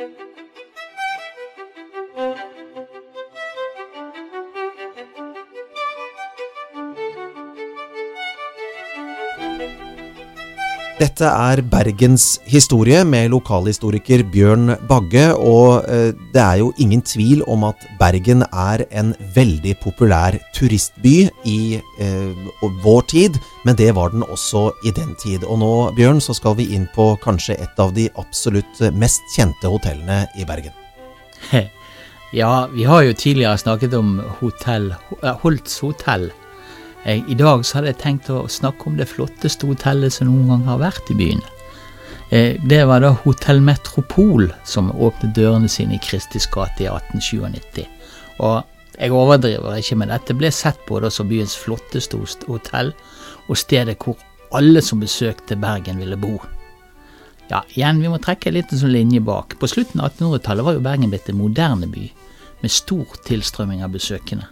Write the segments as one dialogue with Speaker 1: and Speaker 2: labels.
Speaker 1: Thank you. Dette er Bergens historie med lokalhistoriker Bjørn Bagge, og eh, det er jo ingen tvil om at Bergen er en veldig populær turistby i eh, vår tid, men det var den også i den tid. Og nå, Bjørn, så skal vi inn på kanskje et av de absolutt mest kjente hotellene i Bergen.
Speaker 2: Ja, vi har jo tidligere snakket om hotell, Holts hotell i dag så hadde jeg tenkt å snakke om det flotteste hotellet som noen gang har vært i byen. Eh, det var da Hotell Metropol som åpnet dørene sine i Kristis gate i 1897. Og jeg overdriver ikke, men dette ble sett på som byens flotteste hotell, og stedet hvor alle som besøkte Bergen, ville bo. Ja, igjen, vi må trekke en liten sånn linje bak. På slutten av 1800-tallet var jo Bergen blitt en moderne by, med stor tilstrømming av besøkende.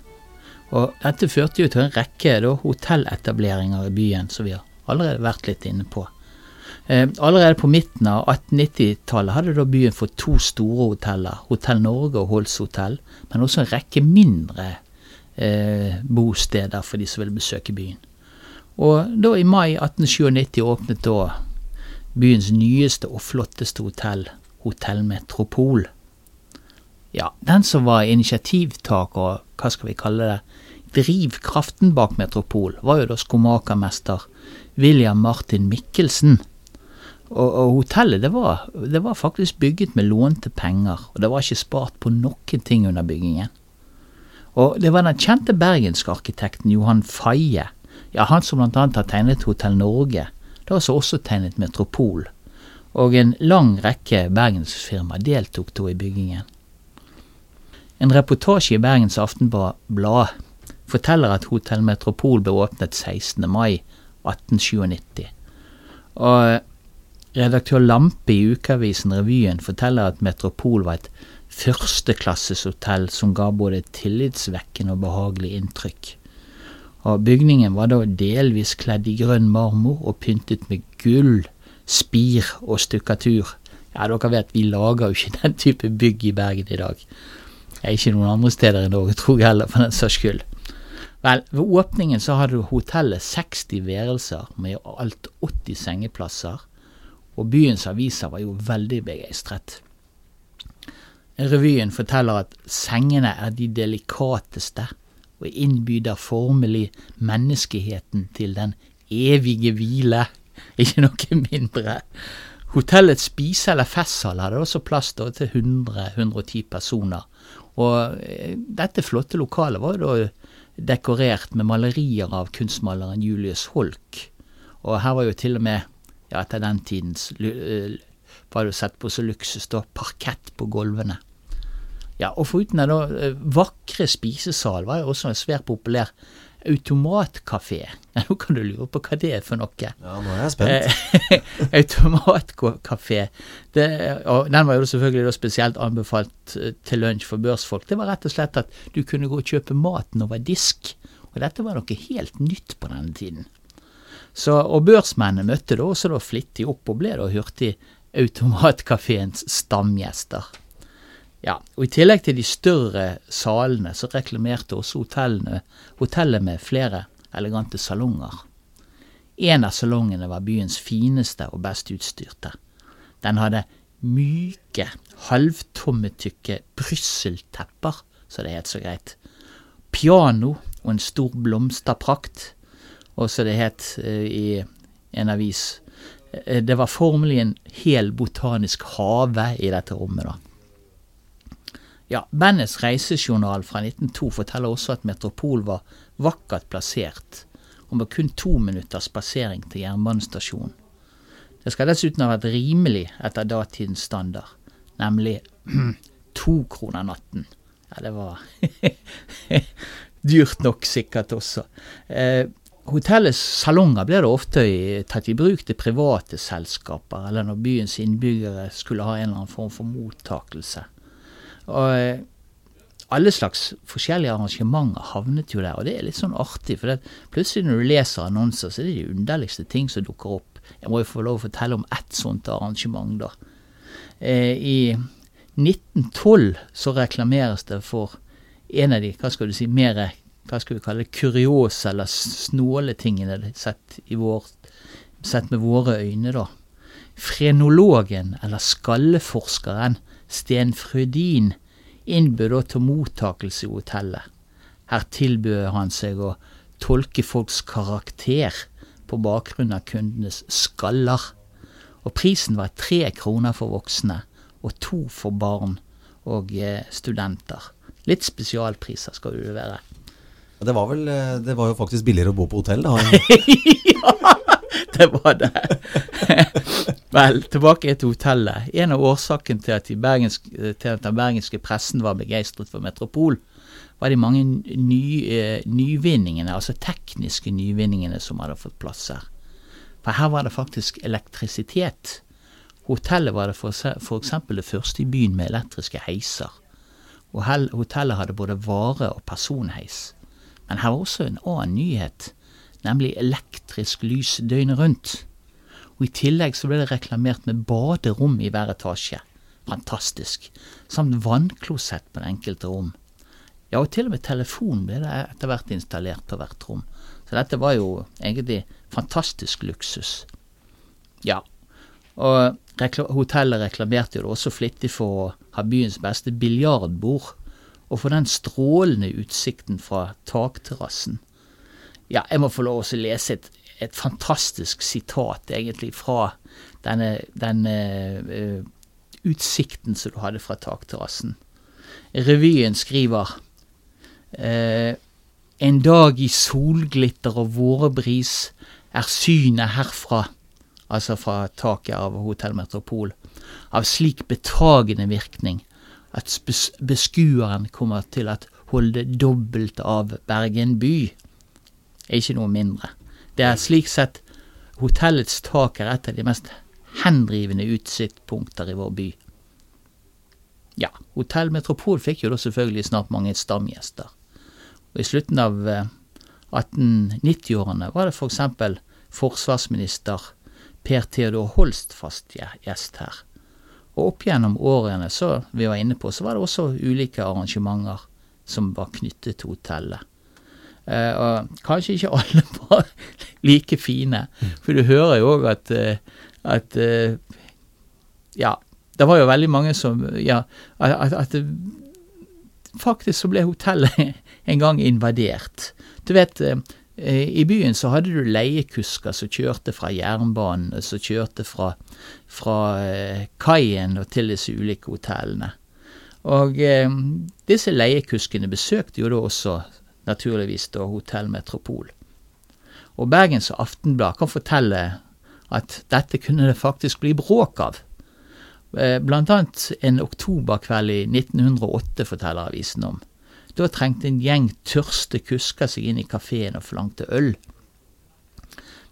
Speaker 2: Og dette førte jo til en rekke da, hotelletableringer i byen, som vi har allerede vært litt inne på. Eh, allerede på midten av 1890-tallet hadde da byen fått to store hoteller, Hotell Norge og Holts hotell, men også en rekke mindre eh, bosteder for de som ville besøke byen. Og da i mai 1897 åpnet da byens nyeste og flotteste hotell, Hotell Metropol. Ja, den som var initiativtaker, hva skal vi kalle det, drivkraften bak Metropol, var jo da skomakermester William Martin Mikkelsen. Og, og hotellet det var, det var, faktisk bygget med lånte penger, og det var ikke spart på noen ting under byggingen. Og det var den kjente bergenske arkitekten Johan Faye, ja, han som annet har tegnet Hotell Norge, det har også tegnet Metropol, og en lang rekke bergensfirmaer deltok da i byggingen. En reportasje i Bergens Aftenblad forteller at Hotell Metropol ble åpnet 16. mai 1897. Og redaktør Lampe i ukeavisen Revyen forteller at Metropol var et førsteklasseshotell som ga både tillitsvekkende og behagelig inntrykk. Og bygningen var da delvis kledd i grønn marmor og pyntet med gull, spir og stukkatur. Ja, dere vet, vi lager jo ikke den type bygg i Bergen i dag. Ikke noen andre steder i Norge, tror jeg heller, for den saks skyld. Vel, ved åpningen så hadde hotellet 60 værelser med alt 80 sengeplasser, og byens aviser var jo veldig begeistret. Revyen forteller at sengene er de delikateste og innbyder formelig menneskeheten til den evige hvile, ikke noe mindre. Hotellets spise- eller festsal hadde også plass til 100-110 personer, og eh, dette flotte lokalet var da dekorert med malerier av kunstmaleren Julius Holk. Og her var jo til og med, ja, etter den tidens eh, var det jo sett på så luksus, da, parkett på gulvene. Ja, og foruten den da vakre spisesal var jo også en svært populær automatkafé. Ja, nå kan du lure på hva det er for noe.
Speaker 1: Ja, nå er jeg spent.
Speaker 2: automatkafé. automatkafé. og den var jo selvfølgelig spesielt anbefalt eh, til lunsj for børsfolk. Det var rett og slett at du kunne gå og kjøpe maten over disk. Og dette var noe helt nytt på denne tiden. Så, og børsmennene møtte da også da flittig opp og ble da hurtig automatkafeens stamgjester. Ja, og I tillegg til de større salene, så reklamerte også hotellene, hotellet med flere elegante salonger. En av salongene var byens fineste og best utstyrte. Den hadde myke, halvtommetykke brysseltepper, så det het så greit. Piano og en stor blomsterprakt, og så det het uh, i en avis. Uh, det var formelig en hel botanisk hage i dette rommet, da. Ja, Bandets reisejournal fra 1902 forteller også at Metropol var vakkert plassert, og med kun to minutters spasering til jernbanestasjonen. Det skal dessuten ha vært rimelig etter datidens standard, nemlig to kroner natten. Ja, det var dyrt nok sikkert også. Eh, hotellets salonger ble da ofte tatt i bruk til private selskaper, eller når byens innbyggere skulle ha en eller annen form for mottakelse. Og eh, alle slags forskjellige arrangementer havnet jo der, og det er litt sånn artig. For det, plutselig når du leser annonser, så er det de underligste ting som dukker opp. Jeg må jo få lov å fortelle om ett sånt arrangement, da. Eh, I 1912 så reklameres det for en av de, hva skal du si, mer hva skal vi kalle det, kuriose eller snåle tingene sett, vår, sett med våre øyne, da. Frenologen, eller skalleforskeren, Sten Frødin, innbød da til mottakelse i hotellet. Her tilbød han seg å tolke folks karakter på bakgrunn av kundenes skaller. Og prisen var tre kroner for voksne og to for barn og eh, studenter. Litt spesialpriser skal det være.
Speaker 1: Det var vel eh, Det var jo faktisk billigere å bo på hotell, da.
Speaker 2: ja, det var det. Vel, tilbake til hotellet. En av årsakene til at, til at den bergenske pressen var begeistret for Metropol, var de mange ny, eh, nyvinningene, altså tekniske nyvinningene som hadde fått plass her. For her var det faktisk elektrisitet. Hotellet var det f.eks. det første i byen med elektriske heiser. Og hotellet hadde både vare- og personheis. Men her var også en annen nyhet, nemlig elektrisk lys døgnet rundt. Og I tillegg så ble det reklamert med baderom i hver etasje. Fantastisk. Samt vannklosett på det enkelte rom. Ja, og til og med telefon ble det etter hvert installert på hvert rom. Så dette var jo egentlig fantastisk luksus. Ja, og hotellet reklamerte jo også flittig for å ha byens beste biljardbord og for den strålende utsikten fra takterrassen. Ja, jeg må få lov å lese et, et, fantastisk sitat, egentlig, fra denne, denne uh, utsikten som du hadde fra takterrassen. Revyen skriver uh, En dag i solglitter og vårebris er synet herfra, altså fra taket av Hotell Metropol, av slik betagende virkning at beskueren kommer til å holde dobbelt av Bergen by. Er ikke noe mindre. Det er slik sett hotellets tak er et av de mest hendrivende utsiktspunkter i vår by. Ja, Hotell Metropol fikk jo da selvfølgelig snart mange stamgjester. Og I slutten av 1890-årene eh, var det f.eks. For forsvarsminister Per Theodor Holst fast gjest her. Og opp gjennom årene så vi var inne på, så var det også ulike arrangementer som var knyttet til hotellet. Eh, og kanskje ikke alle var like fine, for du hører jo òg at, eh, at eh, Ja, det var jo veldig mange som Ja, at, at faktisk så ble hotellet en gang invadert. Du vet, i byen så hadde du leiekusker som kjørte fra jernbanen, som kjørte fra, fra kaien og til disse ulike hotellene. Og disse leiekuskene besøkte jo da også naturligvis da Hotell Metropol. Og Bergens Aftenblad kan fortelle at dette kunne det faktisk bli bråk av. Eh, blant annet en oktoberkveld i 1908, forteller avisen om. Da trengte en gjeng tørste kusker seg inn i kafeen og forlangte øl.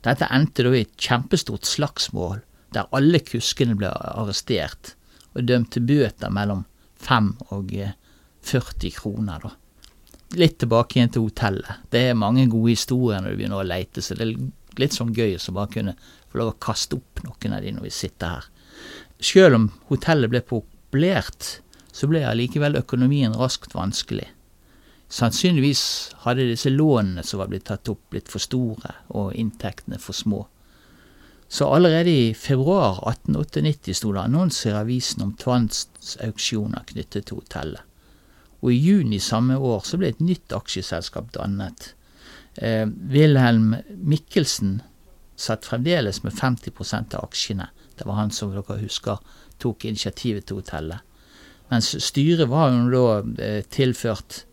Speaker 2: Dette endte da i et kjempestort slagsmål, der alle kuskene ble arrestert og dømt til bøter mellom 5 og 40 eh, kroner, da. Litt tilbake igjen til hotellet. Det er mange gode historier når du begynner å leite, så det er litt sånn gøy å bare kunne få lov å kaste opp noen av de når vi sitter her. Sjøl om hotellet ble populært, så ble allikevel økonomien raskt vanskelig. Sannsynligvis hadde disse lånene som var blitt tatt opp, blitt for store, og inntektene for små. Så allerede i februar 1898 sto det annonser i avisen om tvangsauksjoner knyttet til hotellet. Og i juni samme år så ble et nytt aksjeselskap dannet. Eh, Wilhelm Mikkelsen satt fremdeles med 50% av aksjene. Det var han som dere husker tok initiativet til hotellet. Mens styret var jo da eh, tilført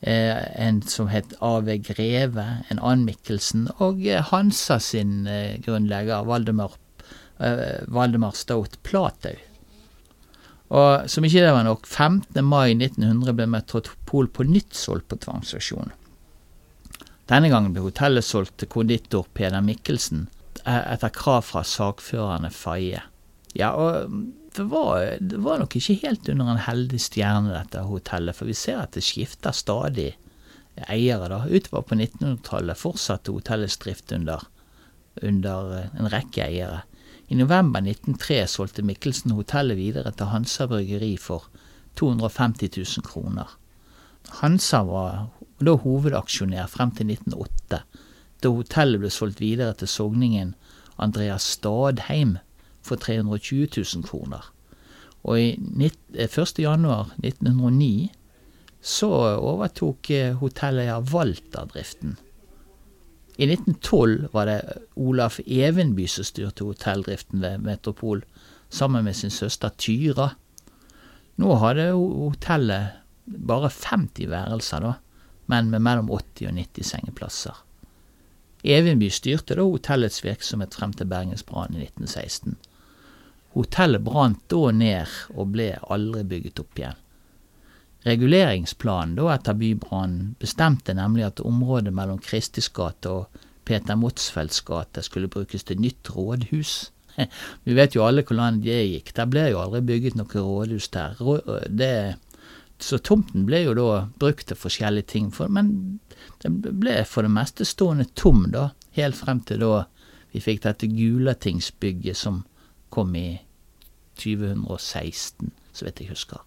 Speaker 2: Eh, en som het A.V. Greve, en annen Mikkelsen, og eh, Hansa sin eh, grunnlegger, Valdemar, Valdemar Stout Platau. Og som ikke det var nok, 15. mai 1900 ble Metropol på nytt solgt på tvangsauksjon. Denne gangen ble hotellet solgt til konditor Peder Mikkelsen etter krav fra sakførerne Faye. Ja, og det var, det var, nok ikke helt under en heldig stjerne, dette hotellet, for vi ser at det skifter stadig eiere. da. Utover på 1900-tallet fortsatte hotellets drift under, under, eh, en rekke eiere. I november 1903 solgte Mikkelsen hotellet videre til Hansa Bryggeri for 250 000 kroner. Hansa var da hovedaksjonær frem til 1908, da hotellet ble solgt videre til sogningen Andreas Stadheim for 320 000 kroner. Og i 1. januar 1909 så overtok hotellet Walter driften. I 1912 var det Olaf Evenby som styrte hotelldriften ved Metropol, sammen med sin søster Tyra. Nå hadde hotellet bare 50 værelser, da, men med mellom 80 og 90 sengeplasser. Evenby styrte da hotellets virksomhet frem til Bergensbrannen i 1916. Hotellet brant da ned og ble aldri bygget opp igjen. Reguleringsplanen da etter bybrannen bestemte nemlig at området mellom Kristis gate og Peter Motsfelds gate skulle brukes til nytt rådhus. Vi vet jo alle hvordan det gikk. Der ble jo aldri bygget noe rådhus der. Det, så tomten ble jo da brukt til forskjellige ting, for, men den ble for det meste stående tom da, helt frem til da vi fikk dette Gulatingsbygget som kom i 2016, så vidt jeg husker.